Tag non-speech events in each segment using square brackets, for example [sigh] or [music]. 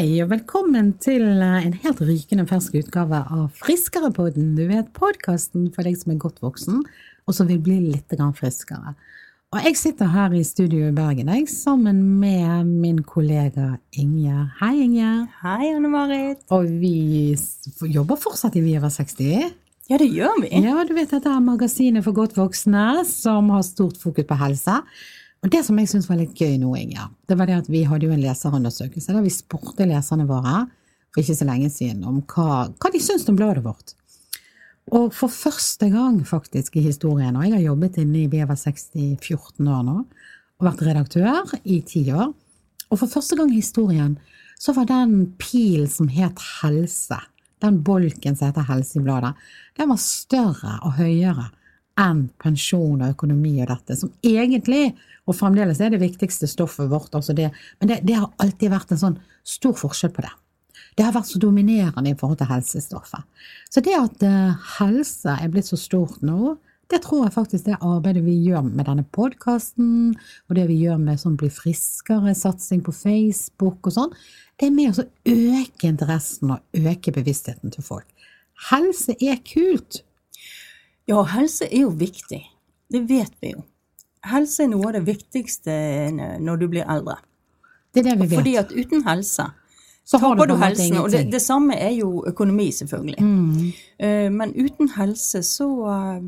Hei, og velkommen til eh, en helt rykende fersk utgave av Friskerepodden. Du vet, podkasten for deg som er godt voksen, og som vil bli litt friskere. Og jeg sitter her i studio i Bergen jeg, sammen med min kollega Ingjerd. Hei, Ingjerd. Hei, Anne Marit. Og vi jobber fortsatt i Vi over 60. Ja, det gjør vi. Ja, du vet dette er magasinet for godt voksne som har stort fokus på helse. Og det som jeg syns var litt gøy nå, Inger, det var det at vi hadde jo en leserundersøkelse der vi spurte leserne våre for ikke så lenge siden om hva, hva de syns om bladet vårt. Og for første gang faktisk i historien, og jeg har jobbet inne i BV 60 i 14 år nå, og vært redaktør i ti år, og for første gang i historien så var den pil som het helse, den bolken som heter helse i bladet, den var større og høyere enn pensjon og økonomi og dette, som egentlig, og fremdeles er det viktigste stoffet vårt, altså det, men det, det har alltid vært en sånn stor forskjell på det. Det har vært så dominerende i forhold til helsestoffet. Så det at eh, helse er blitt så stort nå, det tror jeg faktisk det arbeidet vi gjør med denne podkasten, og det vi gjør med sånn bli friskere, satsing på Facebook og sånn, det er med å øke interessen og øke bevisstheten til folk. Helse er kult. Ja, helse er jo viktig. Det vet vi jo. Helse er noe av det viktigste når du blir eldre. Det er det vi vet. Fordi at uten helse så har du, du helsen. Og det, det samme er jo økonomi, selvfølgelig. Mm. Eh, Men uten helse så eh,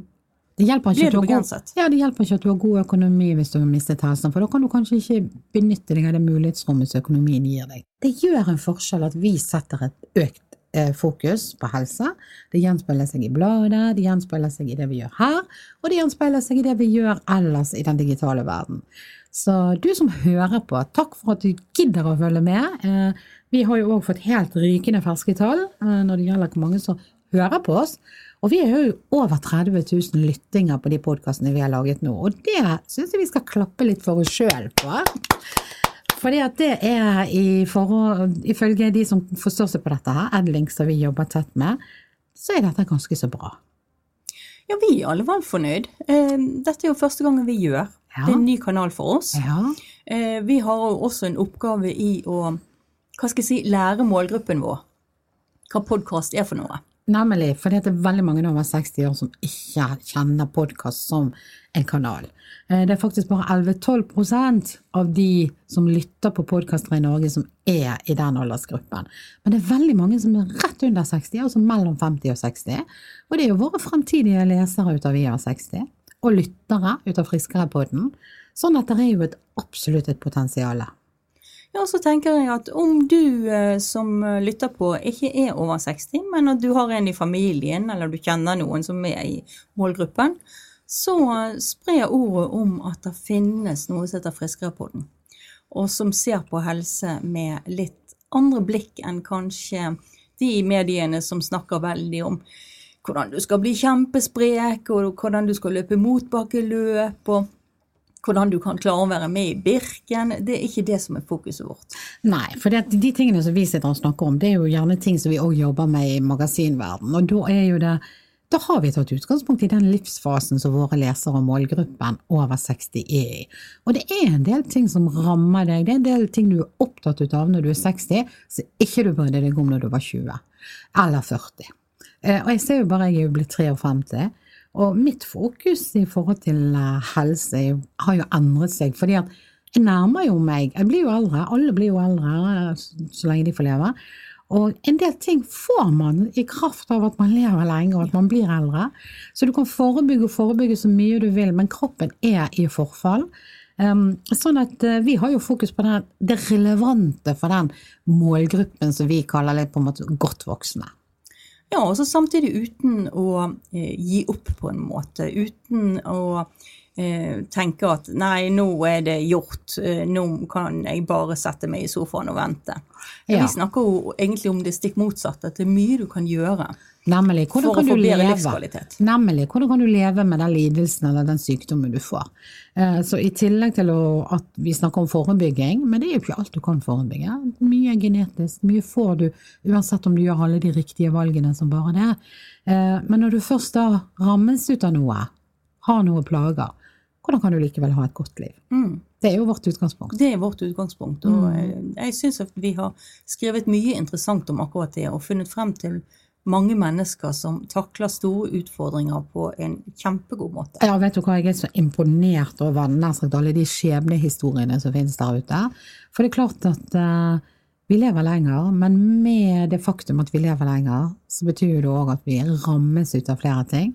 blir du begrenset. ja, det hjelper ikke at du har god økonomi hvis du har mistet helsen, for da kan du kanskje ikke benytte deg av det mulighetsrommet som økonomien gir deg. Det gjør en forskjell at vi setter et økt fokus på helse. Det gjenspeiler seg i bladet, det gjenspeiler seg i det vi gjør her, og det gjenspeiler seg i det vi gjør ellers i den digitale verden. Så du som hører på, takk for at du gidder å følge med. Eh, vi har jo òg fått helt rykende ferske tall eh, når det gjelder hvor mange som hører på oss. Og vi har jo over 30 000 lyttinger på de podkastene vi har laget nå, og det syns jeg vi skal klappe litt for oss sjøl på. Fordi at det er i forhold, ifølge de som forstår seg på dette her, Edling som vi jobber tett med, så er dette ganske så bra. Ja, vi er i alle fall fornøyd. Eh, Dette er jo første gangen vi gjør. Ja. Det er en ny kanal for oss. Ja, Eh, Vi har jo også en oppgave i å hva skal jeg si, lære målgruppen vår hva podkast er for noe. Nemlig. For det er veldig mange over 60 år som ikke kjenner podkast som en kanal. Eh, Det er faktisk bare 11-12% av de som lytter på podkaster i Norge som er i den aldersgruppen. Men det er veldig mange som er rett under 60, altså mellom 50 og 60. Og det er jo våre fremtidige lesere ut av Vi over 60, og lyttere ut av Friskerepodden. Sånn at det er jo et, absolutt et potensial. Ja, så tenker jeg at om du eh, som eh, lytter på ikke er over 60, men at du har en i familien, eller du kjenner noen som er i målgruppen, så eh, spre ordet om at det finnes noe som heter Friskerepodden, og som ser på helse med litt andre blikk enn kanskje de mediene som snakker veldig om hvordan du skal bli kjempesprek, og hvordan du skal løpe motbakkeløp, og hvordan du kan klare å være med i Birken. Det er ikke det som er fokuset vårt. Nei, for det, de tingene som vi sitter og snakker om, det er jo gjerne ting som vi òg jobber med i magasinverden. Og da er jo det da har vi tatt utgangspunkt i den livsfasen som våre lesere og målgruppen over 60 er i. Og det er en del ting som rammer deg, det er en del ting du er opptatt av når du er 60, som ikke du brydde deg om når du var 20 eller 40. Eh, Og jeg ser jo bare, jeg er jo blitt 53, og mitt fokus i forhold til eh, helse har jo endret seg, fordi at jeg nærmer jo meg, jeg blir jo eldre, alle blir jo eldre eh, så lenge de får leve, og en del ting får man i kraft av at man lever lenge og at man blir eldre. Så du kan forebygge og forebygge så mye du vil, men kroppen er i forfall. Um, sånn at eh, vi har jo fokus på det relevante for den målgruppen som vi kaller litt på en måte godt voksne. Ja, og så samtidig uten å eh, gi opp på en måte. Uten å eh, tenke at nei, nå er det gjort, eh, nå kan jeg bare sette meg i sofaen og vente. Ja. Vi snakker jo egentlig om det stikk motsatte, at det er mye du kan gjøre Nemlig, hvordan for å kan få du bedre livskvalitet. Nemlig, hvordan kan du leve med den lidelsen eller den sykdommen du får? Eh, Så i tillegg til at vi snakker om forebygging, men det er jo ikke alt du kan forebygge. Mye er genetisk, mye får du uansett om du gjør alle de riktige valgene som bare det. Eh, Men når du først da rammes ut av noe, har noe plager, hvordan kan du likevel ha et godt liv? Mm. Det er jo vårt utgangspunkt. Det er vårt utgangspunkt. Og Mm. jeg syns at vi har skrevet mye interessant om akkurat det, og funnet frem til mange mennesker som takler store utfordringer på en kjempegod måte. Ja, vet du hva, jeg er så imponert over nær sagt alle de skjebnehistoriene som finnes der ute. For det er klart at uh, vi lever lenger, men med det faktum at vi lever lenger, så betyr det òg at vi rammes ut av flere ting.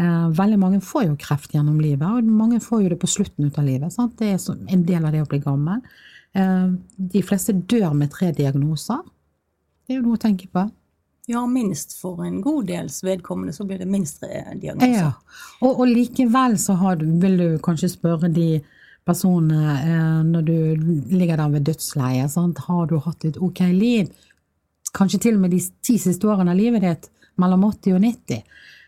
Uh, veldig mange får jo kreft gjennom livet, og mange får jo det på slutten ut av livet. Sant? Det er en del av det å bli gammel. Uh, de fleste dør med tre diagnoser. Det er jo noe å tenke på. Ja, minst for en god dels vedkommende så blir det minst tre diagnoser. Ja, og, og likevel så du, vil du kanskje spørre de personene eh, når du ligger der ved dødsleiet, sant? har du hatt et ok liv? Kanskje til og med de ti siste årene av livet ditt, mellom 80 og 90.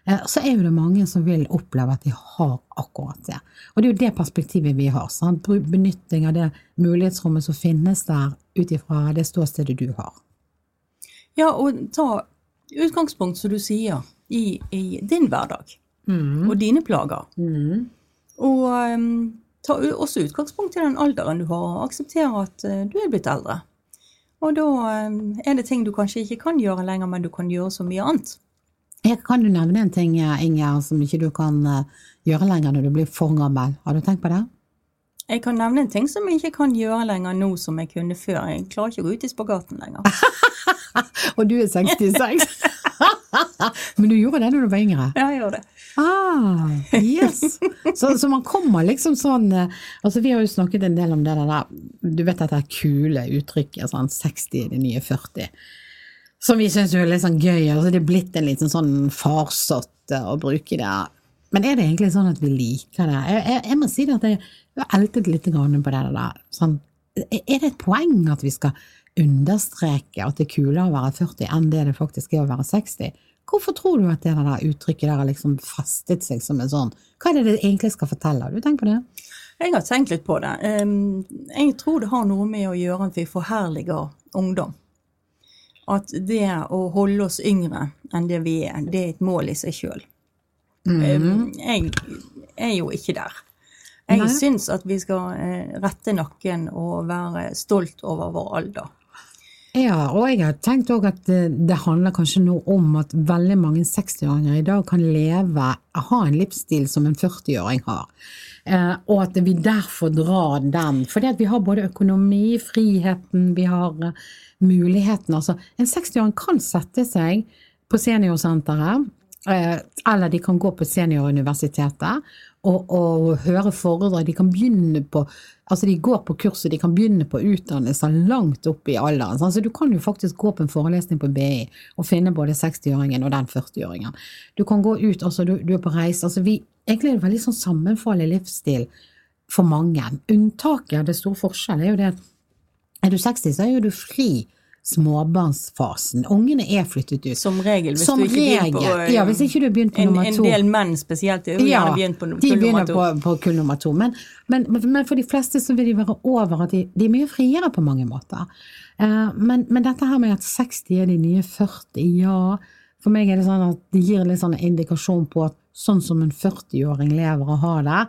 Eh, så er det mange som vil oppleve at de har akkurat det. Og det er jo det perspektivet vi har. Sant? Benytting av det mulighetsrommet som finnes der ut ifra det ståstedet du har. Ja, og ta utgangspunkt, som du sier, i, i din hverdag og dine plager. Og um, ta også utgangspunkt i den alderen du har, og akseptere at uh, du er blitt eldre. Og da um, er det ting du kanskje ikke kan gjøre lenger, men du kan gjøre så mye annet. Jeg kan du nevne en ting, Inger, som ikke du kan eh, gjøre lenger når du blir for gammel? Har du tenkt på det? Jeg kan nevne en ting som jeg ikke kan gjøre lenger nå som jeg kunne før. Jeg klarer ikke å gå ut i spagaten lenger. [laughs] Og du er 66. [laughs] Men du gjorde det da du var yngre? Ja, jeg gjorde det. Ah, yes. Så, så man kommer liksom sånn eh, Altså Vi har jo snakket en del om det der Du vet dette kule uttrykket sånn 60 er det nye 40. Som vi syns er litt sånn gøy. Altså det er blitt en liten sånn farsott å bruke det. Men er det egentlig sånn at vi liker det? Jeg, jeg, jeg må si det at jeg har eltet litt på det der. Sånn, er det et poeng at vi skal understreke at det er kulere å være 40 enn det det faktisk er å være 60? Hvorfor tror du at det der uttrykket der har liksom festet seg som en sånn Hva er det det egentlig skal fortelle? Har du tenkt på det? Jeg har tenkt litt på det. Jeg tror det har noe med å gjøre at vi forherliger ungdom. At det å holde oss yngre enn det vi er, det er et mål i seg sjøl. Jeg er jo ikke der. Jeg Nei. syns at vi skal eh, rette nakken og være stolt over vår alder. Ja, og jeg har tenkt òg at det, det handler kanskje nå om at veldig mange 60-åringer i dag kan leve, ha en livsstil som en 40-åring har. Eh, og at vi derfor drar den. Fordi at vi har både økonomi, friheten, vi har eh, muligheten. Altså, en 60-åring kan sette seg på seniorsenteret, eh, eller de kan gå på senioruniversitetet og, og høre foredrag. De kan begynne på Altså, de går på kurs, og de kan begynne på utdannelser langt opp i alderen. Så du kan jo faktisk gå på en forelesning på BI og finne både 60-åringen og den 40-åringen. Du kan gå ut, altså du, du er på reise. Altså, vi, egentlig er det veldig sånn sammenfallende livsstil for mange. Unntaket, det store forskjellen er jo det at er du 60, så er jo du fri småbarnsfasen. Ungene er flyttet ut. Som regel, hvis Som du ikke begynner på regel. Ja, hvis ikke du begynt på en, nummer en del menn spesielt er jo gjerne begynt på de kull nummer begynner på, på kull nummer to. Men, men, men, men for de fleste så vil de være over at de, de er mye friere på mange måter. Uh, men, men dette her med at 60 er de nye 40, ja. For meg er det sånn at det gir litt sånn indikasjon på at sånn som en 40-åring lever og har det,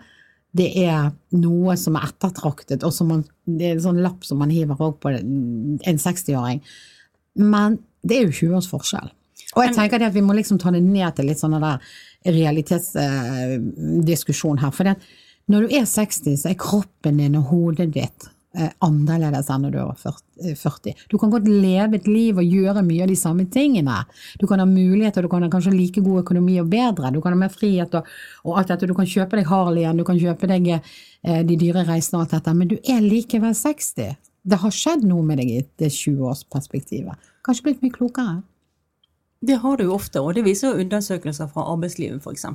det er noe som er ettertraktet, og som man, det er en sånn lapp som man hiver òg på en 60-åring. Men det er jo 20 års forskjell. Og jeg tenker det at vi må liksom ta det ned til litt sånn der realitetsdiskusjon her. For når du er 60, så er kroppen din og hodet ditt annerledes enn når du er 40 40. Du kan godt leve et liv og gjøre mye av de samme tingene. Du kan ha muligheter, du kan ha kanskje like god økonomi og bedre, du kan ha mer frihet og, og alt dette. Du kan kjøpe deg Harleyen, du kan kjøpe deg eh, de dyre reisene og alt dette, men du er likevel 60. Det har skjedd noe med deg i det 20-årsperspektivet. Kanskje blitt mye klokere. Det har du jo ofte, og det viser jo undersøkelser fra arbeidslivet f.eks.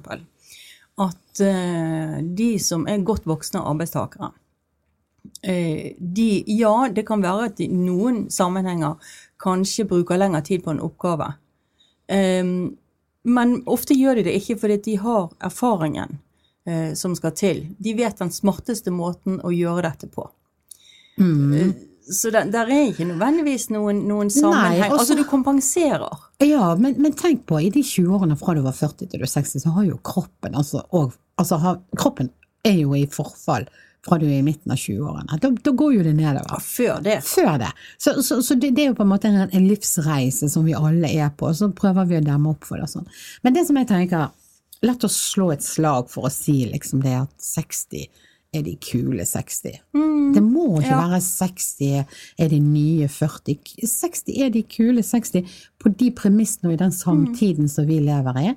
At eh, de som er godt voksne arbeidstakere, eh, de, ja, det kan være at i noen sammenhenger kanskje bruker lengre tid på en oppgave. Eh, men ofte gjør de det ikke fordi de har erfaringen eh, som skal til. De vet den smarteste måten å gjøre dette på. Eh, Så det, der er ikke nødvendigvis noen, noen sammenheng. også- altså, du kompenserer. Ja, men, men tenk på, i de 20 årene fra du var 40 til du er 60, så har jo kroppen altså, og, altså har, kroppen er jo i forfall fra du er i midten av 20-årene. Da, da går jo det Ja, nedover. før det. Før det. Så, så, så det, det er jo på en måte en, en livsreise som vi alle er på, og så prøver vi å demme opp for det og sånn. Men det som jeg tenker, la oss slå et slag for å si liksom det at 60 er de kule 60. Det må ikke ja. være 60 er de nye 40. 60 er de kule 60 på de premissene og i den samtiden som vi lever i.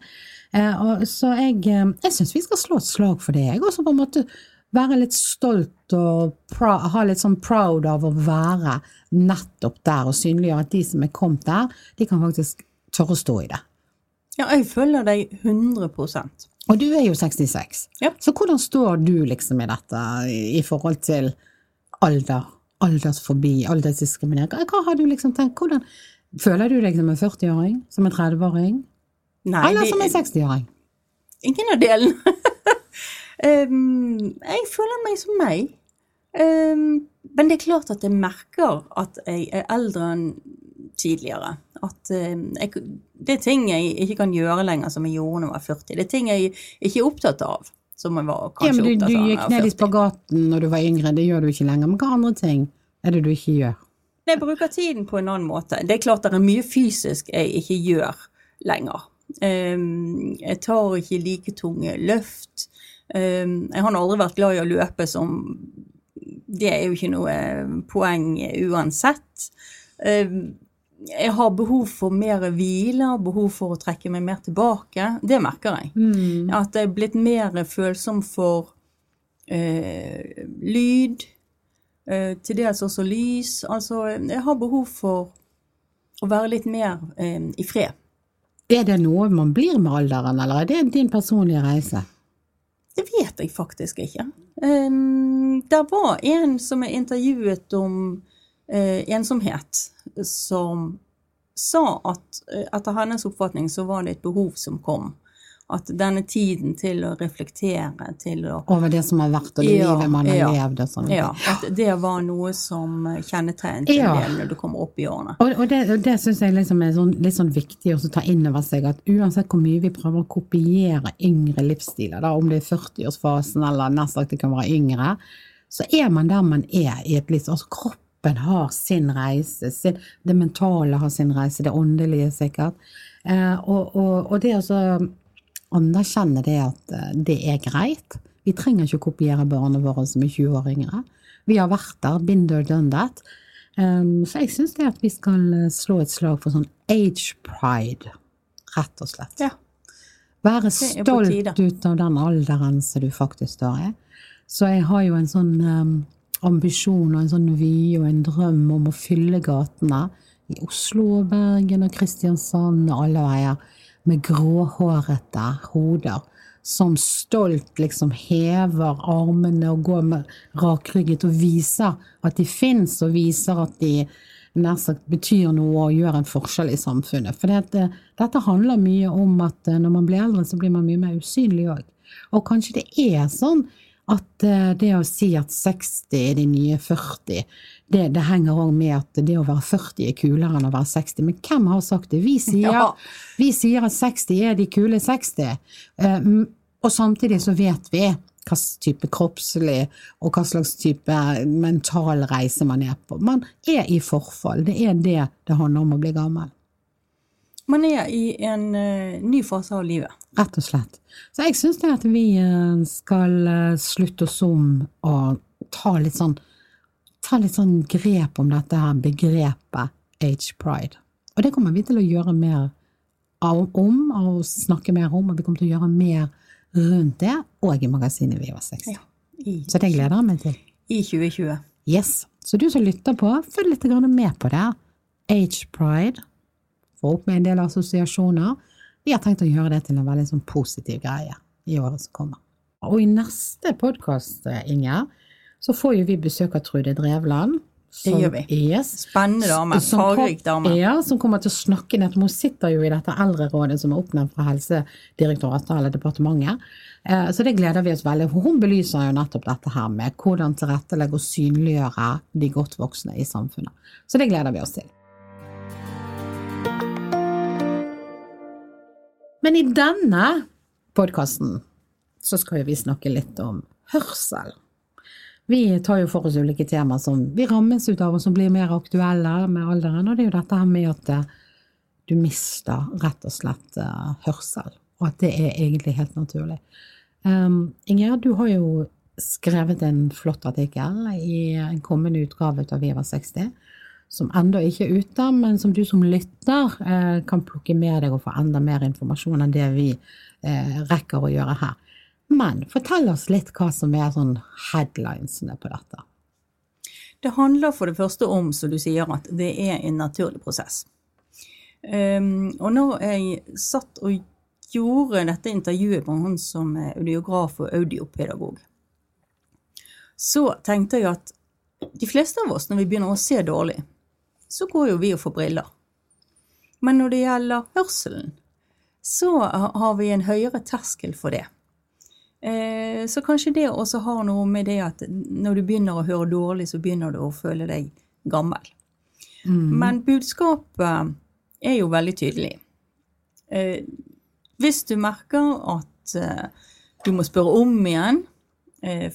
Eh, og, så jeg, eh, jeg syns vi skal slå et slag for det. Jeg også på en måte være litt stolt og proud, ha litt sånn proud av å være nettopp der og synliggjøre at de som er kommet der, de kan faktisk tørre å stå i det. Ja, jeg følger deg 100% Og du er jo 66, Ja. så hvordan står du liksom i dette i forhold til alder, aldersforbi, aldersdiskriminering? Hva har du liksom tenkt, hvordan føler du deg som en 40-åring, som en 30-åring, Nei, eller som en 60-åring? Ingen av delene. [laughs] um, jeg føler meg som meg. Um, men det er klart at jeg merker at jeg er eldre enn tidligere. At um, jeg, det er ting jeg ikke kan gjøre lenger som jeg gjorde da jeg var 40. Det er ting jeg ikke er opptatt av som jeg var kanskje Ja, kanskje men du, opptatt du av da gikk ned i spagaten når du var yngre, det gjør du ikke lenger, men hva andre ting er det du ikke gjør? Jeg bruker tiden på en annen måte. Det er klart det er mye fysisk jeg ikke gjør lenger. Jeg tar ikke like tunge løft. Um, jeg har aldri vært glad i å løpe som Det er jo ikke noe poeng uansett. Um, jeg har behov for mer hvile, og behov for å trekke meg mer tilbake. Det merker jeg. At jeg er blitt mer følsom for eh, lyd, eh, til dels også lys. Altså, jeg har behov for å være litt mer eh, i fred. Er det noe man blir med alderen, eller er det din personlige reise? Det vet jeg faktisk ikke. Der var en som jeg intervjuet om eh, ensomhet, som sa at eh, etter hennes oppfatning så var det et behov som kom. At denne tiden til å reflektere, til å Over det som har vært, og det Ja, livet man har ja. levd og sånn. Ja, at det var noe som kjennetegnet en del når du kommer opp i årene. Og, og det, og det syns jeg liksom er sånn, litt sånn viktig å ta inn over seg, at uansett hvor mye vi prøver å kopiere yngre livsstiler, da, om det er 40-årsfasen eller nesten sagt det kan være yngre, så er man der man er i et litt altså Kroppen har sin reise, sin, det mentale har sin reise, det åndelige sikkert. Eh, og, og, og det å anerkjenne det at eh, det er greit. Vi trenger ikke å kopiere barna våre som er 20 år yngre. Vi har vært der, been there, done that. Um, så jeg syns det at vi skal eh, slå et slag for sånn age pride, rett og slett. Ja. Være stolt ut av den alderen som du faktisk står i. Så jeg har jo en sånn um, ambisjon og en sånn vy og en drøm om å fylle gatene i Oslo og Bergen og Kristiansand og alle veier med gråhårete hoder som stolt liksom hever armene og går med rakrygget og viser at de fins, og viser at de nær sagt betyr noe og gjør en forskjell i samfunnet. For det, dette handler mye om at eh, når man blir eldre, så blir man mye mer usynlig òg. Og kanskje det er sånn at eh, det å si at 60 er de nye 40, det, det henger òg med at det å være 40 er kulere enn å være 60. Men hvem har sagt det? Vi sier, Ja. vi sier at 60 er de kule 60. Eh, og samtidig så vet vi hva slags type kroppslig og hva slags type mental reise man er på. Man er i forfall. Det er det det handler om å bli gammel. Man er i en uh, ny fase av livet. Rett og slett. Så jeg syns det at vi eh, skal eh, slutte oss om og ta litt sånn ta litt sånn grep om dette her begrepet age pride. Og det kommer vi til å gjøre mer av, om, og snakke mer om, og vi kommer til å gjøre mer rundt det, og i magasinet Vi var 60. Ja. Så det gleder jeg meg til. I 2020. Yes. Så du som lytter på, følg litt med på det. Age pride. Få opp med en del assosiasjoner. Vi har tenkt å gjøre det til en veldig sånn positiv greie i året som kommer. Og i neste podkast, Inger, så får jo vi besøk av Trude Drevland. som- gjør vi. Yes. Spennende dame. Fargerik dame. Ja, som kommer til å snakke nett. Hun sitter jo i dette eldrerådet som er oppnevnt fra Helsedirektoratet eller departementet. Eh, Så det gleder vi oss veldig for. Hun belyser jo nettopp dette her med hvordan tilrettelegge og synliggjøre de godt voksne i samfunnet. Så det gleder vi oss til. Men i denne podkasten så skal vi snakke litt om hørsel. Vi tar jo for oss ulike temaer som vi rammes ut av, og som blir mer aktuelle med alderen, og det er jo dette her med at eh, du mister rett og slett uh, hørsel, og at det er egentlig helt naturlig. Um, Inger, du har jo skrevet en flott artikkel i en kommende utgave av Viva 60, som ennå ikke er ute, men som du som lytter uh, kan plukke med deg og få enda mer informasjon enn det vi uh, rekker å gjøre her. Men fortell oss litt hva som er sånn headlinesene på dette. Det handler for det første om, som du sier, at det er en naturlig prosess. Um, og når jeg satt og gjorde dette intervjuet med han som er audiograf og audiopedagog, så tenkte jeg at de fleste av oss, når vi begynner å se dårlig, så går jo vi og får briller. Men når det gjelder hørselen, så har vi en høyere terskel for det. Eh, så kanskje det også har noe med det at når du begynner å høre dårlig, så begynner du å føle deg gammel. Mm. Men budskapet er jo veldig tydelig. Eh, hvis du merker at eh, du må spørre om igjen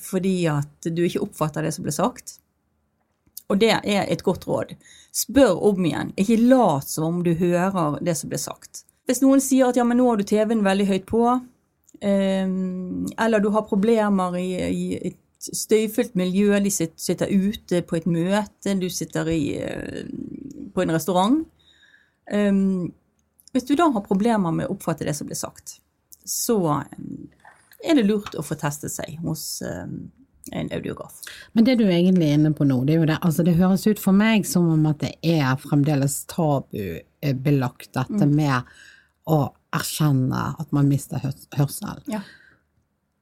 fordi at du ikke oppfatter det som ble sagt, og det er et godt råd, spør om igjen. Ikke lat som om du hører det som ble sagt. Hvis noen sier at ja, men nå har du TV-en veldig høyt på, Ehm, eller du har problemer i, i et støyfullt miljø, de sitter ute på et møte, du sitter i, eh, på en restaurant. Ehm, hvis du da har problemer med å oppfatte det som blir sagt, så eh, er det lurt å få testet seg hos en audiograf. Men det du er egentlig inne på nå, det er jo det, altså det høres ut for meg som om at det er fremdeles tabubelagt, dette mm. med å erkjenne at man mister hørsel. Ja.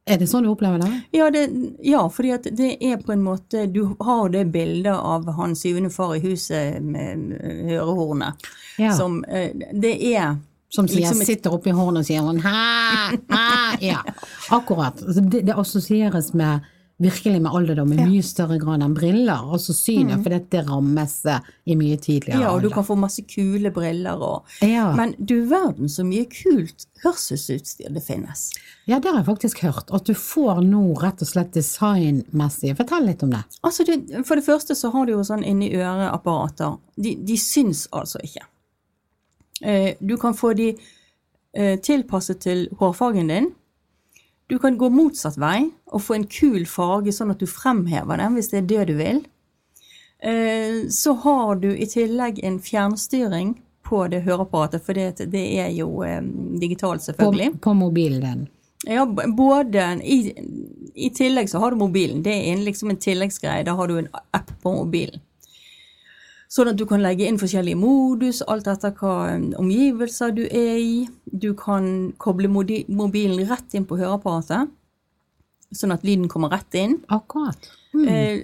Er det sånn du opplever det? Ja, det, ja fordi det er på en måte Du har det bildet av han syvende far i huset med hørehornet. Ja. Som eh, Det er som sier, liksom, sitter oppi hornet og sier sånn hæ, hæ, ja. [laughs] Akkurat. Det, det assosieres med virkelig med alderdom i mye større grad enn briller. Altså synet, mm. for dette rammes i mye tidligere Ja, og du kan få masse kule briller og ja. Men du verden så mye kult hørselsutstyr det finnes. Ja, det har jeg faktisk hørt. At du får nå rett og slett designmessig. Fortell litt om det. Altså, det, For det første så har du jo sånn inni øreapparater. De, de syns altså ikke. Eh, du kan få de eh, tilpasset til hårfargen din. Du kan gå motsatt vei og få en kul farge, sånn at du fremhever den, hvis det er det du vil. Eh, så har du i tillegg en fjernstyring på det høreapparatet, for det, det er jo eh, digitalt, selvfølgelig. På, på mobilen din? Ja, både i, i, tillegg så har du mobilen. Det er liksom en tilleggsgreie. Da har du en app på mobilen. Sånn at du kan legge inn forskjellige modus, alt etter hva um, omgivelser du er i. Du kan koble mobilen rett inn på høreapparatet, sånn at lyden kommer rett inn. Akkurat. Mm. Eh,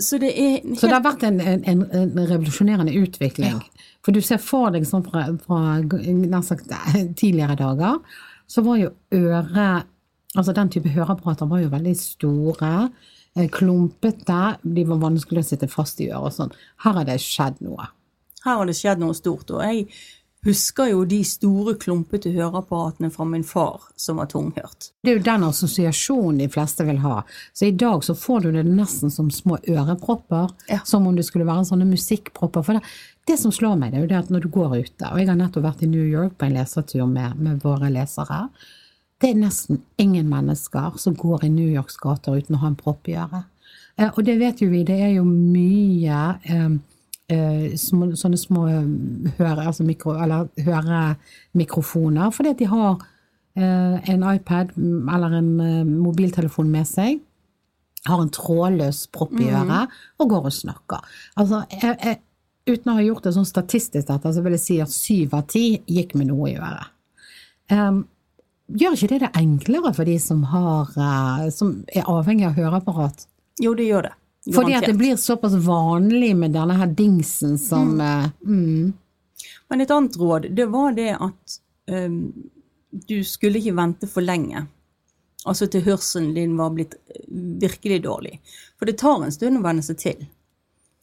så det helt... Så det har vært en, en, en revolusjonerende utvikling. Ja. For du ser for deg sånn fra, fra sagt tidligere dager, så var jo øre Altså den type høreapparater var jo veldig store. Eh, klumpete, de var vanskelig å sitte fast i øret og sånn. Her har det skjedd noe. Her har det skjedd noe stort. Og jeg husker jo de store, klumpete høreapparatene fra min far som var tunghørt. Det er jo den assosiasjonen de fleste vil ha. Så i dag så får du det nesten som små ørepropper. Ja. Som om det skulle være sånne musikkpropper. For det, det, som slår meg, det er jo det at når du går ute, og jeg har nettopp vært i New York på en lesertur med, med våre lesere, det er nesten ingen mennesker som går i New Yorks gater uten å ha en propp i øret. Eh, og det vet jo vi, det er jo mye eh, eh, små, sånne små høre, altså mikro, eller høremikrofoner, fordi at de har eh, en iPad eller en eh, mobiltelefon med seg, har en trådløs propp i mm. øret og går og snakker. Altså, jeg, jeg, uten å ha gjort det sånn statistisk, dette, så vil jeg si at syv av ti gikk med noe i øret. Um, Gjør ikke det det enklere for de som, har, eh, som er avhengig av høreapparat? Jo, det gjør det. Garantert. Fordi at det blir såpass vanlig med denne her dingsen som mm. Eh, mm. Men et annet råd, det var det at um, du skulle ikke vente for lenge. Altså til hørselen din var blitt eh, virkelig dårlig. For det tar en stund å venne seg til.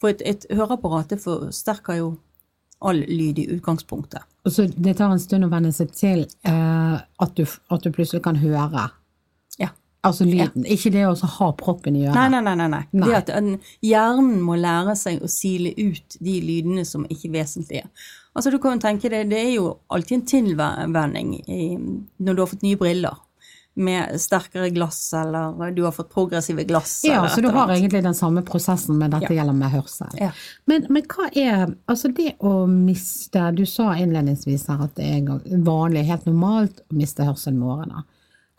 For et, et høreapparat det forsterker jo all lyd i utgangspunktet. Så det tar en stund å venne seg til uh, at, du, at, du, plutselig kan høre? Ja. Altså lyden, ikke det å ha proppen i øret. Nei, nei, nei. nei, nei. Nei. Det at hjernen må lære seg å sile ut de lydene som ikke er vesentlige. Altså, du kan jo tenke deg, det er jo alltid en tilvenning når du har fått nye briller. Med sterkere glass, eller du har fått progressive glass. Ja, så du har annet. egentlig den samme prosessen, men dette Ja. gjelder med hørsel. Ja. Men, men hva er Altså det å miste Du sa innledningsvis her at det er vanlig, helt normalt å miste hørselen med årene.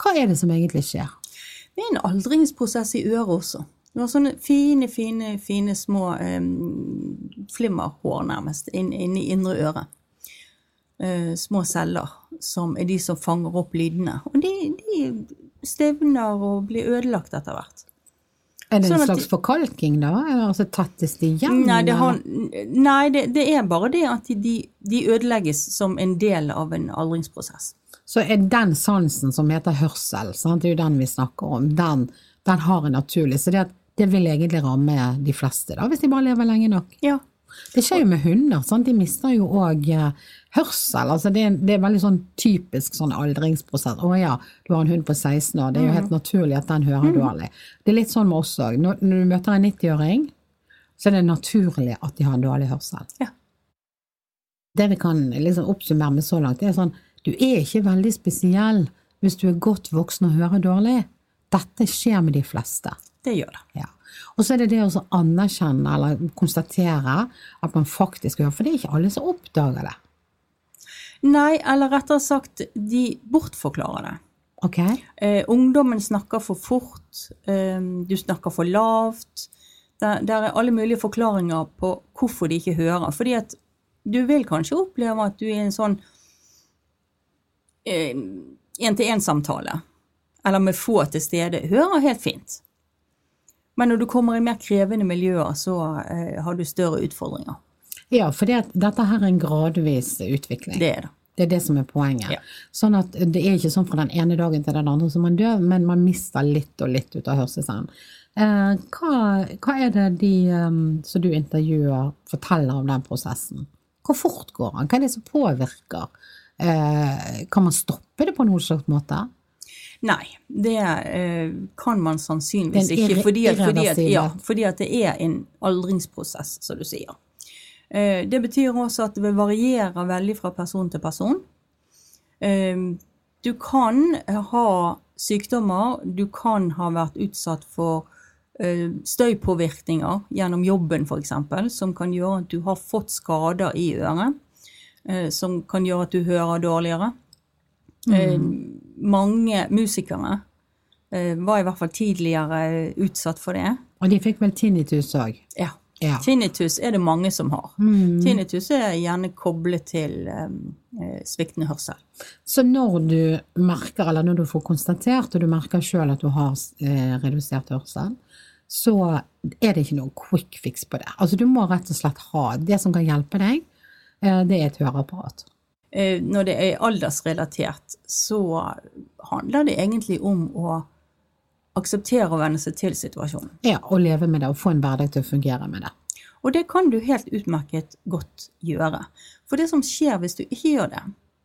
Hva er det som egentlig skjer? Det er en aldringsprosess i øret også. Du har sånne fine, fine, fine små um, flimmerhår nærmest inn- inne i indre øre. Eh, små celler som er de som fanger opp lydene. Og de, de stivner og blir ødelagt etter hvert. Er det en Sånn slags forkalking, da? Altså tettes de igjen? Nei, det, har, nei det, det er bare det at de, de, de ødelegges som en del av en aldringsprosess. Så er den sansen som heter hørsel, sant? det er jo den vi snakker om, den, den har en naturlig Så det, det vil egentlig ramme de fleste, da, hvis de bare lever lenge nok. Ja. Det skjer jo med hunder, sant? de mister jo òg hørsel. Altså det, det er veldig sånn typisk sånn aldringsprosess. Å ja, du har en hund på 16 år, det er jo helt naturlig at den hører dårlig. Det er litt sånn med oss òg. Når, når du møter en 90-åring, så er det naturlig at de har en dårlig hørsel. Ja. Det vi kan liksom oppsummere med så langt, det er sånn du er ikke veldig spesiell hvis du er godt voksen og hører dårlig. Dette skjer med de fleste. Det gjør det. Ja. Og så er det det å anerkjenne eller konstatere at man faktisk hører, for det er ikke alle som oppdager det. Nei, eller rettere sagt, de bortforklarer det. Ok? Eh, ungdommen snakker for fort, eh, du snakker for lavt. Der, der er alle mulige forklaringer på hvorfor de ikke hører. Fordi at du vil kanskje oppleve at du er i en sånn én-til-én-samtale, eller med få til stede, hører helt fint. Men når du kommer i mer krevende miljøer, så eh, har du større utfordringer. Ja, for det, dette her er en gradvis utvikling. Det er det. Det er det som er poenget. Ja. Sånn at det er ikke sånn fra den ene dagen til den andre som man dør, men man mister litt og litt ut av hørselen. Eh, hva, hva er det de um, som du intervjuer, forteller om den prosessen? Hvor fort går den? Hva er det som påvirker? Eh, kan man stoppe det på noen slags måte? Nei, det eh, kan man sannsynligvis ikke. Fordi at, fordi, at, ja, fordi at det er en aldringsprosess, som du sier. Eh, det betyr også at det varierer veldig fra person til person. Eh, du kan ha sykdommer, du kan ha vært utsatt for eh, støypåvirkninger gjennom jobben f.eks., som kan gjøre at du har fått skader i øret, som kan gjøre at du hører dårligere. Mm. mange musikere var i hvert fall tidligere utsatt for det. Og de fikk vel tinnitus òg? Ja. Ja. Tinnitus er det mange som har. Mm. Tinnitus er gjerne koblet til eh, sviktende hørsel. Så når du merker, eller når du får konstatert, og du merker sjøl at du har eh, redusert hørsel, så er det ikke noen quick fix på det. Altså du må rett og slett ha det som kan hjelpe deg, eh, det er et høreapparat. Eh, når det er aldersrelatert, så handler det egentlig om å akseptere og venne seg til situasjonen. Ja, og leve med det og få en hverdag til å fungere med det. Og det kan du helt utmerket godt gjøre. For det som skjer hvis du ikke gjør det,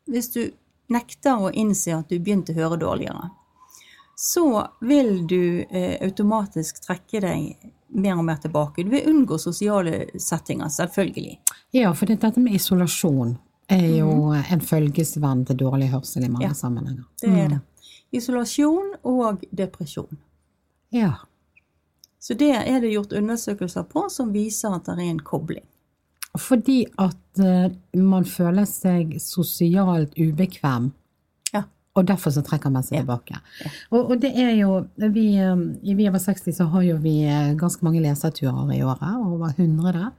hvis du nekter å innse at du begynte å høre dårligere, så vil du eh, automatisk trekke deg mer og mer tilbake. Du vil unngå sosiale settinger, selvfølgelig. Ja, for dette med isolasjon er jo en følgesvenn til dårlig hørsel i mange Ja. sammenhenger. Det er det. Isolasjon og depresjon. Ja. Så det er det gjort undersøkelser på som viser at det er en kobling. Fordi at uh, man føler seg sosialt ubekvem, Ja. og derfor så trekker man seg Ja. tilbake. Og, og det er jo vi, eh, I Vi over 60 så har jo vi eh, ganske mange leserturer i året, over 100.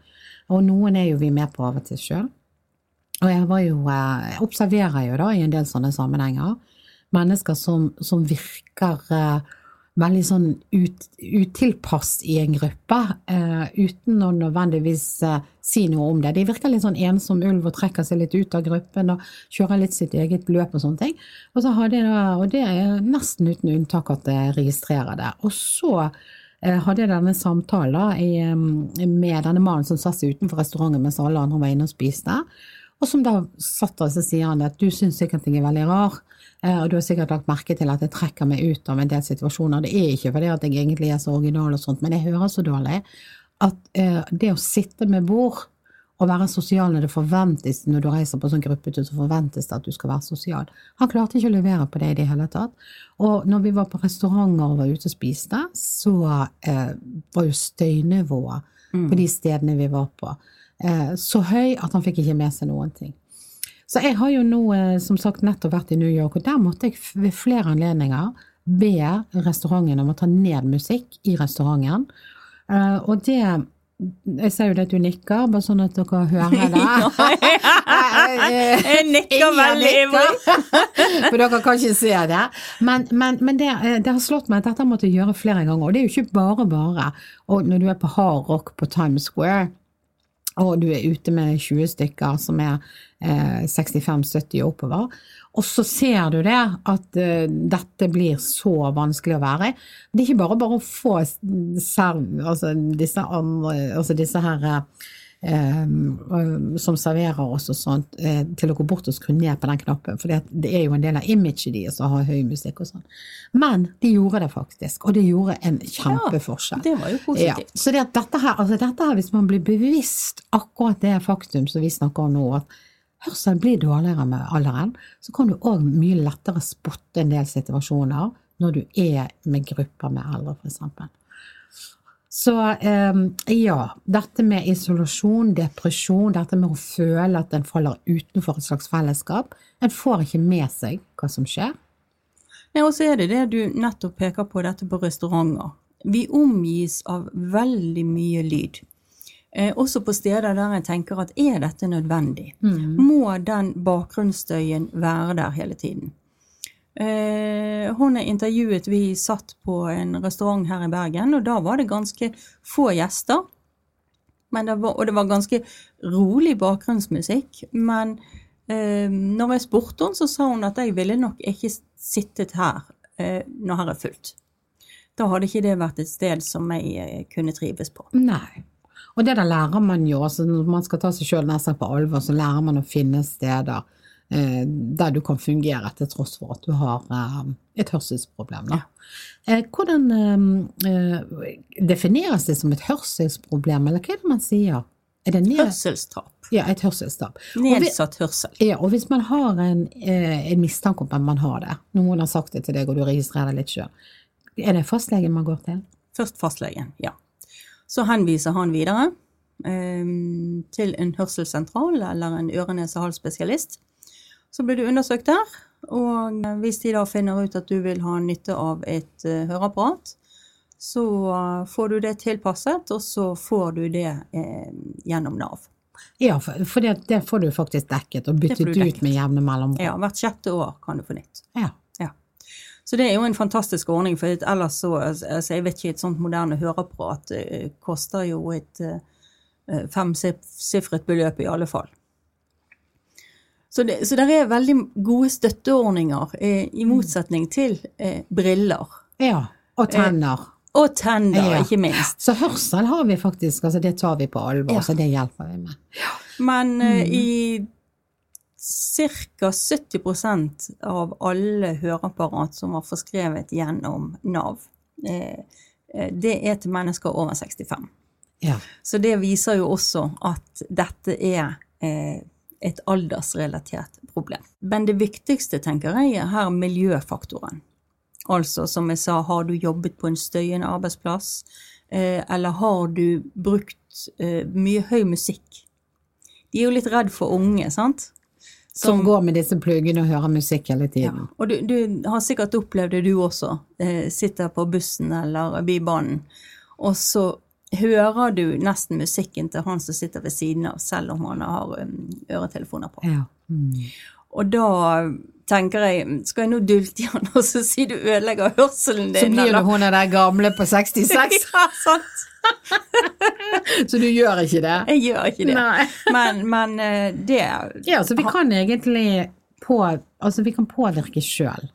Og noen er jo vi med på av og til sjøl. Og jeg var jo, jeg observerer jo da i en del sånne sammenhenger mennesker som, som virker eh, veldig sånn ut, utilpass i en gruppe, eh, uten å nødvendigvis eh, si noe om det. De virker litt sånn ensom ulv og trekker seg litt ut av gruppen og kjører litt sitt eget løp og sånne ting. Og, så jeg da, og det er nesten uten unntak at jeg registrerer det. Og så eh, hadde jeg denne samtalen eh, med denne mannen som satt utenfor restauranten mens alle andre var inne og spiste. Og som da satt der, så sier han at du syns sikkert jeg er veldig rar, og du har sikkert lagt merke til at jeg trekker meg ut av en del situasjoner. Det er ikke fordi at jeg egentlig er så original og sånt, men jeg hører så dårlig at eh, det å sitte med bord og være sosial når det forventes når du reiser på sånn gruppetur, så forventes det at du skal være sosial. Han klarte ikke å levere på det i det hele tatt. Og når vi var på restauranter og var ute og spiste, så eh, var jo støynivået på de stedene vi var på, eh, så høy at han fikk ikke med seg noen ting. Så jeg har jo nå, eh, som sagt, nettopp vært i New York, og der måtte jeg ved flere anledninger be restauranten om å ta ned musikk i restauranten. Eh, og det Jeg ser jo det at du nikker, bare sånn at dere hører [laughs] det. [laughs] [laughs] Jeg nikker veldig ivrig. For dere kan ikke se det. Men, men, men det, eh, det har slått meg at dette måtte jeg gjøre flere ganger. Og det er jo ikke bare bare. Og når du er på hard rock på Times Square, og du er ute med 20 stykker som er eh, 65-70 og oppover, og så ser du det, at eh, dette blir så vanskelig å være i. Det er ikke bare bare å få serv, altså disse, andre, altså disse her eh, som serverer oss og sånt, eh, til å gå bort og skru ned på den knappen, for det er jo en del av imaget deres å ha høy musikk og sånn. Men de gjorde det faktisk, og det gjorde en kjempeforskjell. Det var jo Ja, så det dette her, altså dette her, hvis man blir bevisst akkurat det faktum som vi snakker om nå, at hørselen blir dårligere med alderen, så kan du òg mye lettere spotte en del situasjoner når du er med grupper med eldre, eksempel. Så eh, ja, dette med isolasjon, depresjon, dette med å føle at en faller utenfor et slags fellesskap, en får ikke med seg hva som skjer. Ja, og så er det det du nettopp peker på, dette på restauranter. Vi omgis av veldig mye lyd. Eh, også på steder der jeg tenker at er dette nødvendig? Må den bakgrunnsstøyen være der hele tiden? Eh, hun er intervjuet, vi satt på en restaurant her i Bergen, og da var det ganske få gjester. Det var, og det var ganske rolig bakgrunnsmusikk. Men eh, når jeg spurte henne, så sa hun at jeg ville nok ikke sittet her eh, når her er fullt. Da hadde ikke det vært et sted som jeg eh, kunne trives på. Nei. Og det der lærer man jo, altså når man skal ta seg sjøl nesten på alvor, så lærer man å finne steder der du kan fungere til tross for at du har eh, et hørselsproblem. Da. Eh, hvordan eh, eh, defineres det som et hørselsproblem, eller hva er det man sier? Er det. Hørselstap. Ja, et hørselstap. Nedsatt hørsel. Ja, og hvis man har en, eh, en mistanke om at man har det, noen har sagt det til deg, og du registrerer det litt sjøl, er det fastlegen man går til? Først fastlegen, ja. Så henviser han videre eh, til en hørselssentral eller en øre-nese-hals-spesialist. Så blir du undersøkt der, og hvis de da finner ut at du vil ha nytte av et eh, høreapparat, så eh, får du det tilpasset, og så får du det eh, gjennom Nav. Ja, for, det, det får du faktisk dekket, og byttet dekket. ut med jevne mellomrom. Ja, hvert sjette år kan du få nytt. Ja. Ja. Så det er jo en fantastisk ordning, for ellers så altså Jeg vet ikke, et sånt moderne høreapparat eh, koster jo et eh, femsifret beløp i alle fall. Så det, så det er veldig gode støtteordninger, eh, i motsetning til eh, briller. ja. Og tenner. Og tenner, Ja. ikke minst. Så hørsel har vi faktisk, altså det tar vi på alvor, Ja. så det hjelper vi med. Men eh, i ca. 70% av alle høreapparat som var forskrevet gjennom Nav, eh, eh, det er til mennesker over 65. Ja. Så det viser jo også at dette er eh, et aldersrelatert problem. Men det viktigste, tenker jeg, er her miljøfaktoren. Altså, som jeg sa, har du jobbet på en støyende arbeidsplass, eh, eller har du brukt eh, mye høy musikk? De er jo litt redd for unge, sant? Som går med disse pluggene og hører musikk hele Ja. tiden. Og du, du har sikkert opplevd det du også. Eh, sitter på bussen eller bybanen, og så hører du nesten musikken til han som sitter ved siden av, selv om han har um, øretelefoner på. Ja. Mm. Og da tenker jeg, skal jeg nå dulte i han og så si du ødelegger hørselen din? Så blir du hun der gamle på 66, [laughs] ja, sant. [laughs] så du gjør ikke det? Jeg gjør ikke det. [laughs] Men, men eh, det Ja, så vi kan egentlig på, altså vi kan påvirke sjøl.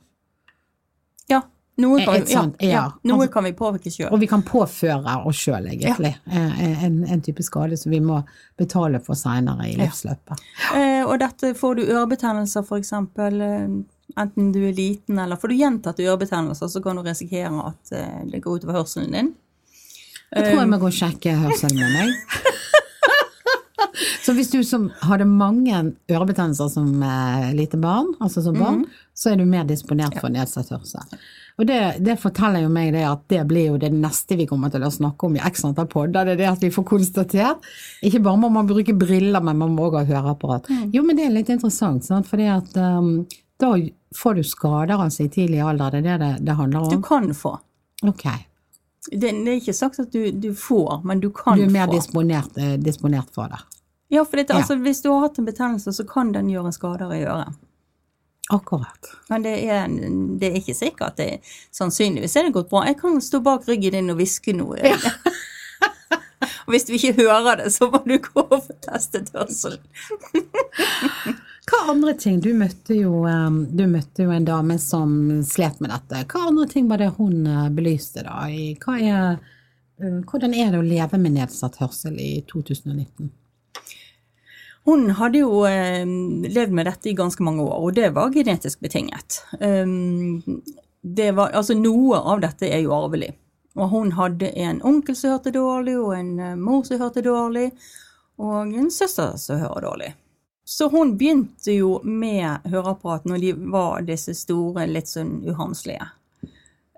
Noe kan, vi, ja, ja. noe Altså- kan vi påvirke sjøl. Og vi kan påføre oss sjøl, egentlig. Ja. En, en type skade som vi må betale for seinere i livsløpet. Eh, og dette får du ørebetennelser, eksempel, eh, enten du er liten eller Får du gjentatte ørebetennelser, så kan du risikere at eh, det går utover hørselen din. Jeg tror jeg må gå og sjekke hørselen min, jeg. [laughs] Så hvis du som hadde mange ørebetennelser som eh, lite barn, altså som barn, så er du mer disponert for nedsatt hørsel. Og det, det forteller jo meg det at det blir jo det neste vi kommer til å snakke om i x antall podder, det er det at vi får konstatert. Ikke bare må man bruke briller, men man må også ha høreapparat. Jo, men det er litt interessant, sant? fordi at um, da får du skader altså i tidlig alder, det er det det, det handler Du kan få. Ok. Det, det er ikke sagt at du, du får, men du kan få. Du er mer disponert, eh, disponert for det. Ja, for dette, Ja. altså, hvis du har hatt en betennelse, så kan den gjøre skader i øret. Akkurat. Men det er, det er ikke sikkert. Det er, sannsynligvis er det gått bra. Jeg kan stå bak ryggen din og hviske noe. og [laughs] hvis du ikke hører det, så må du gå og få testet hørselen. [laughs] Hva andre ting? Du møtte, jo, du møtte jo en dame som slet med dette. Hva andre ting var det hun uh, belyste da? Er, uh, hvordan er det å leve med nedsatt hørsel i 2019? Hun hadde jo eh, levd med dette i ganske mange år, og det var genetisk betinget. Um, var, altså Noe av dette er jo arvelig. Og hun hadde en onkel som hørte dårlig, og en eh, mor som hørte dårlig, og en søster som hører dårlig. Så hun begynte jo med høreapparat når de var disse store, litt sånn uhamslige.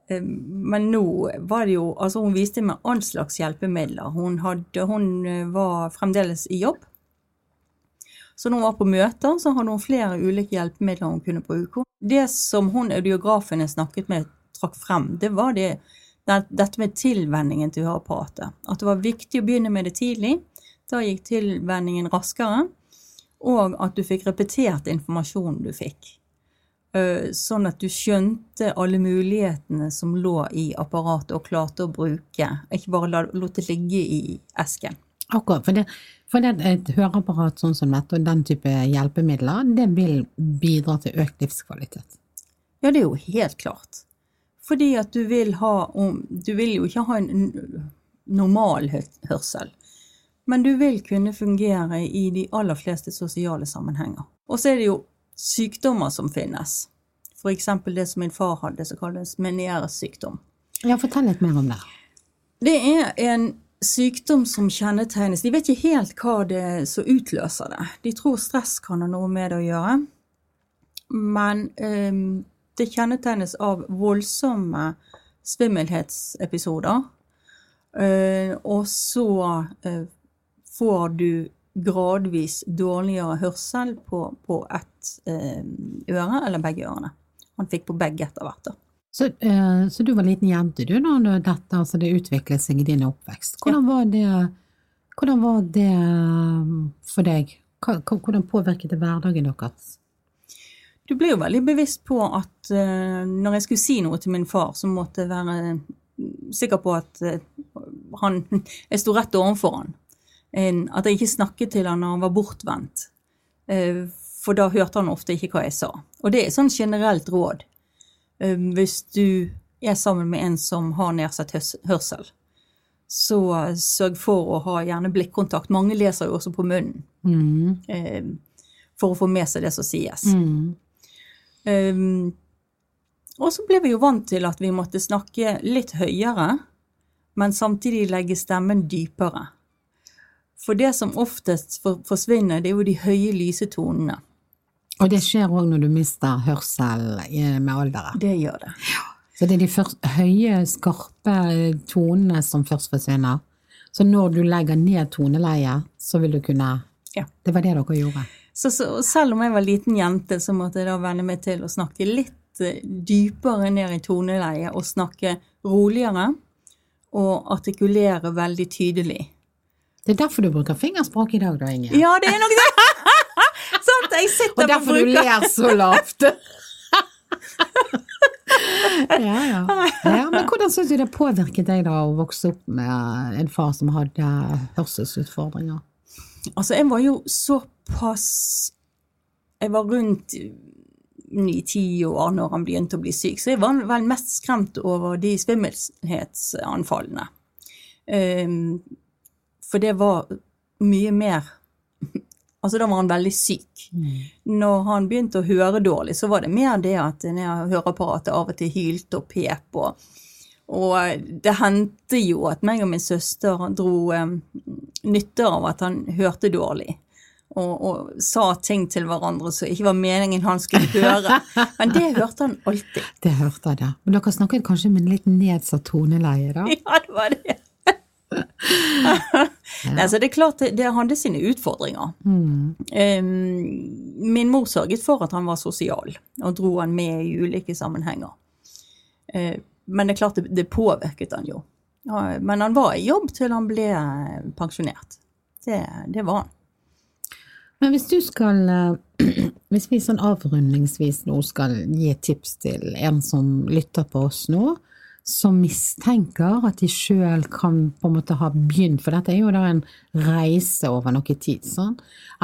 Eh, Men nå var det jo Altså, hun viste med all slags hjelpemidler. Hun, hadde, hun eh, var fremdeles i jobb. Så når hun var på møter, så hadde hun flere ulike hjelpemidler hun kunne bruke. Det som hun audiografen jeg snakket med, trakk frem, det var det, det, dette med tilvenningen til høreapparatet. At det var viktig å begynne med det tidlig. Da gikk tilvenningen raskere. Og at du fikk repetert informasjonen du fikk. Eh, Sånn at du skjønte alle mulighetene som lå i apparatet og klarte å bruke. Ikke bare lot det ligge i esken. Akkurat, for, det, for det, et høreapparat sånn som dette og den type hjelpemidler, det vil bidra til økt livskvalitet. Ja, det er jo helt klart. Fordi at du vil ha Du vil jo ikke ha en normal hørsel. Men du vil kunne fungere i de aller fleste sosiale sammenhenger. Og så er det jo sykdommer som finnes. Eksempel det som min far hadde, som kalles Menieres-sykdom. Ja, fortell litt mer om det. Det er en sykdom som kjennetegnes De vet ikke helt hva det er som utløser det. De tror stress kan ha noe med det å gjøre. Men eh, det kjennetegnes av voldsomme svimmelhetsepisoder. Eh, og så eh, får du gradvis dårligere hørsel på, på ett eh, øre, eller begge ørene. Han fikk på begge etter hvert. da. Så, uh, så du var liten jente du da dette altså det utviklet seg i din oppvekst. Hvordan var det, hvordan var det eh, for deg? Hvordan påvirket det hverdagen deres? Du ble jo veldig bevisst på at uh, når jeg skulle si noe til min far, så måtte jeg være sikker på at uh, han, [laughs] jeg sto rett overfor han. En, at jeg ikke snakket til han når han var bortvendt. Uh, for da hørte han ofte ikke hva jeg sa. Og det er sånn generelt råd. Eh, hvis du er sammen med en som har nedsatt hørsel, så sørg for å ha gjerne blikkontakt. Mange leser jo også på munnen Mm. eh, for å få med seg det som sies. Mm. Um, og så ble vi jo vant til at vi måtte snakke litt høyere, men samtidig legge stemmen dypere. For det som oftest forsvinner, det er jo de høye, lyse tonene. Og det skjer òg når du mister hørsel eh, med alderen. Det gjør det. Så det er de først, høye, skarpe tonene som først forsvinner. Så når du legger ned toneleiet, så vil du kunne Ja. Det var det dere gjorde. Så, så selv om jeg var liten jente, så måtte jeg da venne meg til å snakke litt eh, dypere ned i toneleiet og snakke roligere og artikulere veldig tydelig. Det er derfor du bruker fingerspråk i dag, da, Inge. Ja, det er nok det! [laughs] Sant, jeg sitter Og derfor du bruker ler så lavt. [laughs] ja, ja. ja, Men hvordan syns du det påvirket deg da å vokse opp med en far som hadde hørselsutfordringer? Altså, jeg var jo såpass Jeg var rundt ni-ti år når han begynte å bli syk, så jeg var vel mest skremt over de svimmelhetsanfallene. Um, for det var mye mer Altså, da var han veldig syk. Mm. Når han begynte å høre dårlig, så var det mer det at høreapparatet av og til hylte og pep. Og, og det hendte jo at meg og min søster dro um, nytte av at han hørte dårlig og, og, sa ting til hverandre som ikke var meningen han skulle høre. [laughs] Men det hørte han alltid. Det hørte han, ja. Men dere snakket kanskje med en litt nedsatt toneleie, da? [laughs] Ja, det var det. [laughs] Nei, så det er klart det, det hadde sine utfordringer. Mm. Um, min mor sørget for at han var sosial, og dro han med i ulike sammenhenger. Uh, men det er klart det, det påvirket han jo. Ja, men han var i jobb til han ble pensjonert. Det, det var han. Men hvis du skal eh, [clears throat] Hvis vi sånn avrundingsvis nå skal gi tips til en som lytter på oss nå, som mistenker at de sjøl kan på en måte ha begynt, for dette er jo da en reise over noe tid, sånn,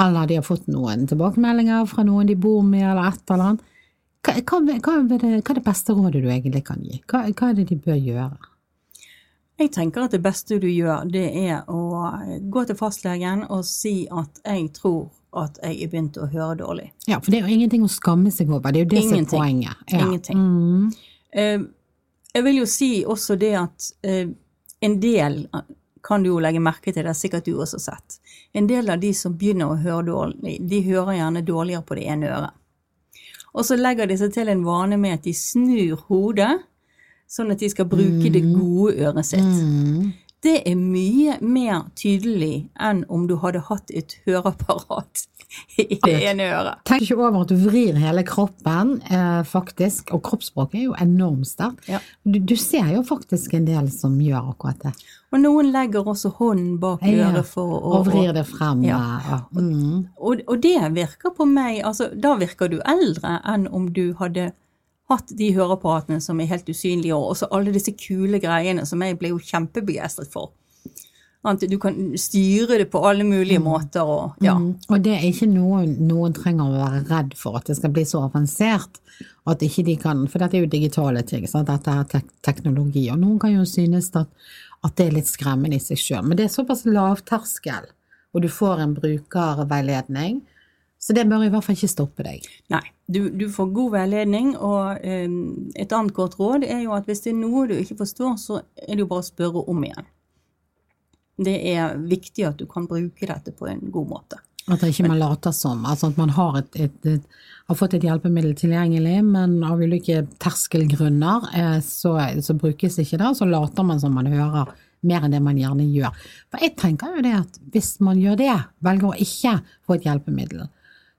eller de har fått noen tilbakemeldinger fra noen de bor med, eller et eller annet. Hva, hva, hva, er, det, hva er det beste rådet du egentlig kan gi? Hva, er det de bør gjøre? Jeg tenker at det beste du gjør, det er å gå til fastlegen og si at jeg tror at jeg er begynt å høre dårlig. Ja, for det er jo ingenting å skamme seg over, det er jo det som er poenget. Ja. Ingenting. Mm. Uh, jeg vil jo si også det at eh, en del kan du jo legge merke til, det er sikkert du også har sett. En del av de som begynner å høre dårlig, de hører gjerne dårligere på det ene øret. Og så legger de seg til en vane med at de snur hodet, sånn at de skal bruke mm. det gode øret sitt. Mm det er mye mer tydelig enn om du hadde hatt et høreapparat i det ene øret. Tenk ikke over at du vrir hele kroppen, eh, faktisk, og kroppsspråket er jo enormt sterkt. Ja. Du, du, ser jo faktisk en del som gjør akkurat det. Og noen legger også hånden bak ja, øret for å Og vrir det frem. Ja. Mm. Og, og, det virker på meg altså Da virker du eldre enn om du hadde hatt de høreapparatene som er helt usynlige, og også alle disse kule greiene som jeg ble jo kjempebegeistret for. Du kan styre det på alle mulige mm. måter. Og, ja. mm. og det er ikke noe noen trenger å være redd for, at det skal bli så avansert. At ikke de kan, For dette er jo digitale ting, sant? dette er tek teknologi. Og noen kan jo synes at, at det er litt skremmende i seg sjøl, men det er såpass lavterskel, og du får en brukerveiledning så det bør i hvert fall ikke stoppe deg. Nei, du, du får god veiledning, og um, et annet godt råd er jo at hvis det er noe du ikke forstår, så er det jo bare å spørre om igjen. Det er viktig at du kan bruke dette på en god måte. At ikke man later som. Altså at man har, et, et, et, har, fått et hjelpemiddel tilgjengelig, men av ulike terskelgrunner eh, så, så, brukes ikke det, så later man som man hører mer enn det man gjerne gjør. For jeg tenker jo det at hvis man gjør det, velger å ikke få et hjelpemiddel,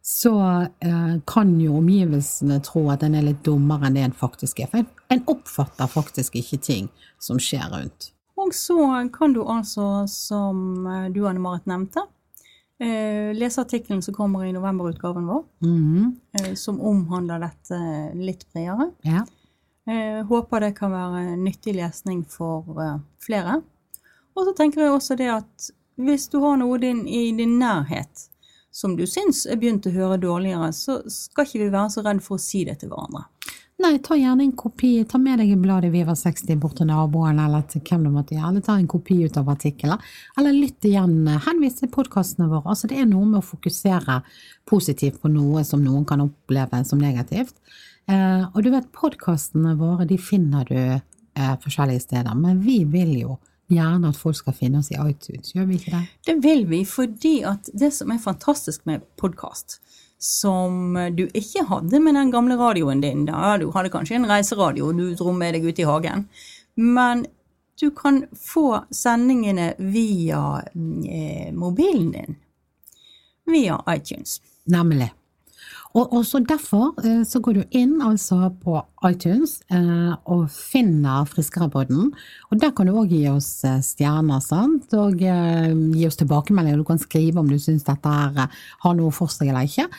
så eh, kan jo omgivelsene tro at en er litt dummere enn det en faktisk er. For en oppfatter faktisk ikke ting som skjer rundt. Og så kan du altså, som eh, du Anne Marit nevnte, eh, lese artikkelen som kommer i novemberutgaven vår, mm -hmm. eh, som omhandler dette litt bredere. Ja. Eh, håper det kan være nyttig lesning for eh, flere. Og så tenker jeg også det at hvis du har noe din, i din nærhet som du syns er begynt å høre dårligere, så skal ikke vi være så redd for å si det til hverandre. Nei, ta gjerne en kopi. Ta med deg bladet Viva 60 bort til naboen eller til hvem du måtte gjøre. Eller ta en kopi ut av artikkelen. Eller lytt igjen. Henvis til podkastene våre. Altså, det er noe med å fokusere positivt på noe som noen kan oppleve som negativt. Eh, og du vet, podkastene våre de finner du eh, forskjellige steder, men vi vil jo gjerne at folk skal finne oss i iTunes, gjør vi ikke det? Det vil vi, fordi at det som er fantastisk med podkast, som du ikke hadde med den gamle radioen din, da du hadde kanskje en reiseradio du dro med deg ut i hagen, men du kan få sendingene via eh, mobilen din. Via iTunes. Nemlig. Og, og så Derfor eh, så går du inn altså på iTunes eh, og finner Friskerepodden. Og Der kan du òg gi oss eh, stjerner sant? og eh, gi oss tilbakemeldinger. Du kan skrive om du syns dette her har noe for seg eller ikke.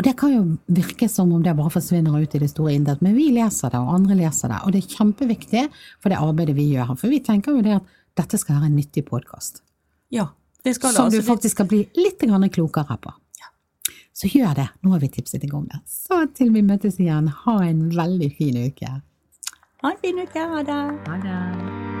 Og Det kan jo virke som om det bare forsvinner ut i det store intet, men vi leser det, og andre leser det. Og det er kjempeviktig for det arbeidet vi gjør her. For vi tenker jo det at dette skal være en nyttig podkast. Ja, det skal det. Som altså, du faktisk skal bli litt klokere på. Så gjør det. Nå har vi tipset deg om det. Så til vi møtes igjen, ha en veldig fin uke. Ha en fin uke. Ha det. Ha det.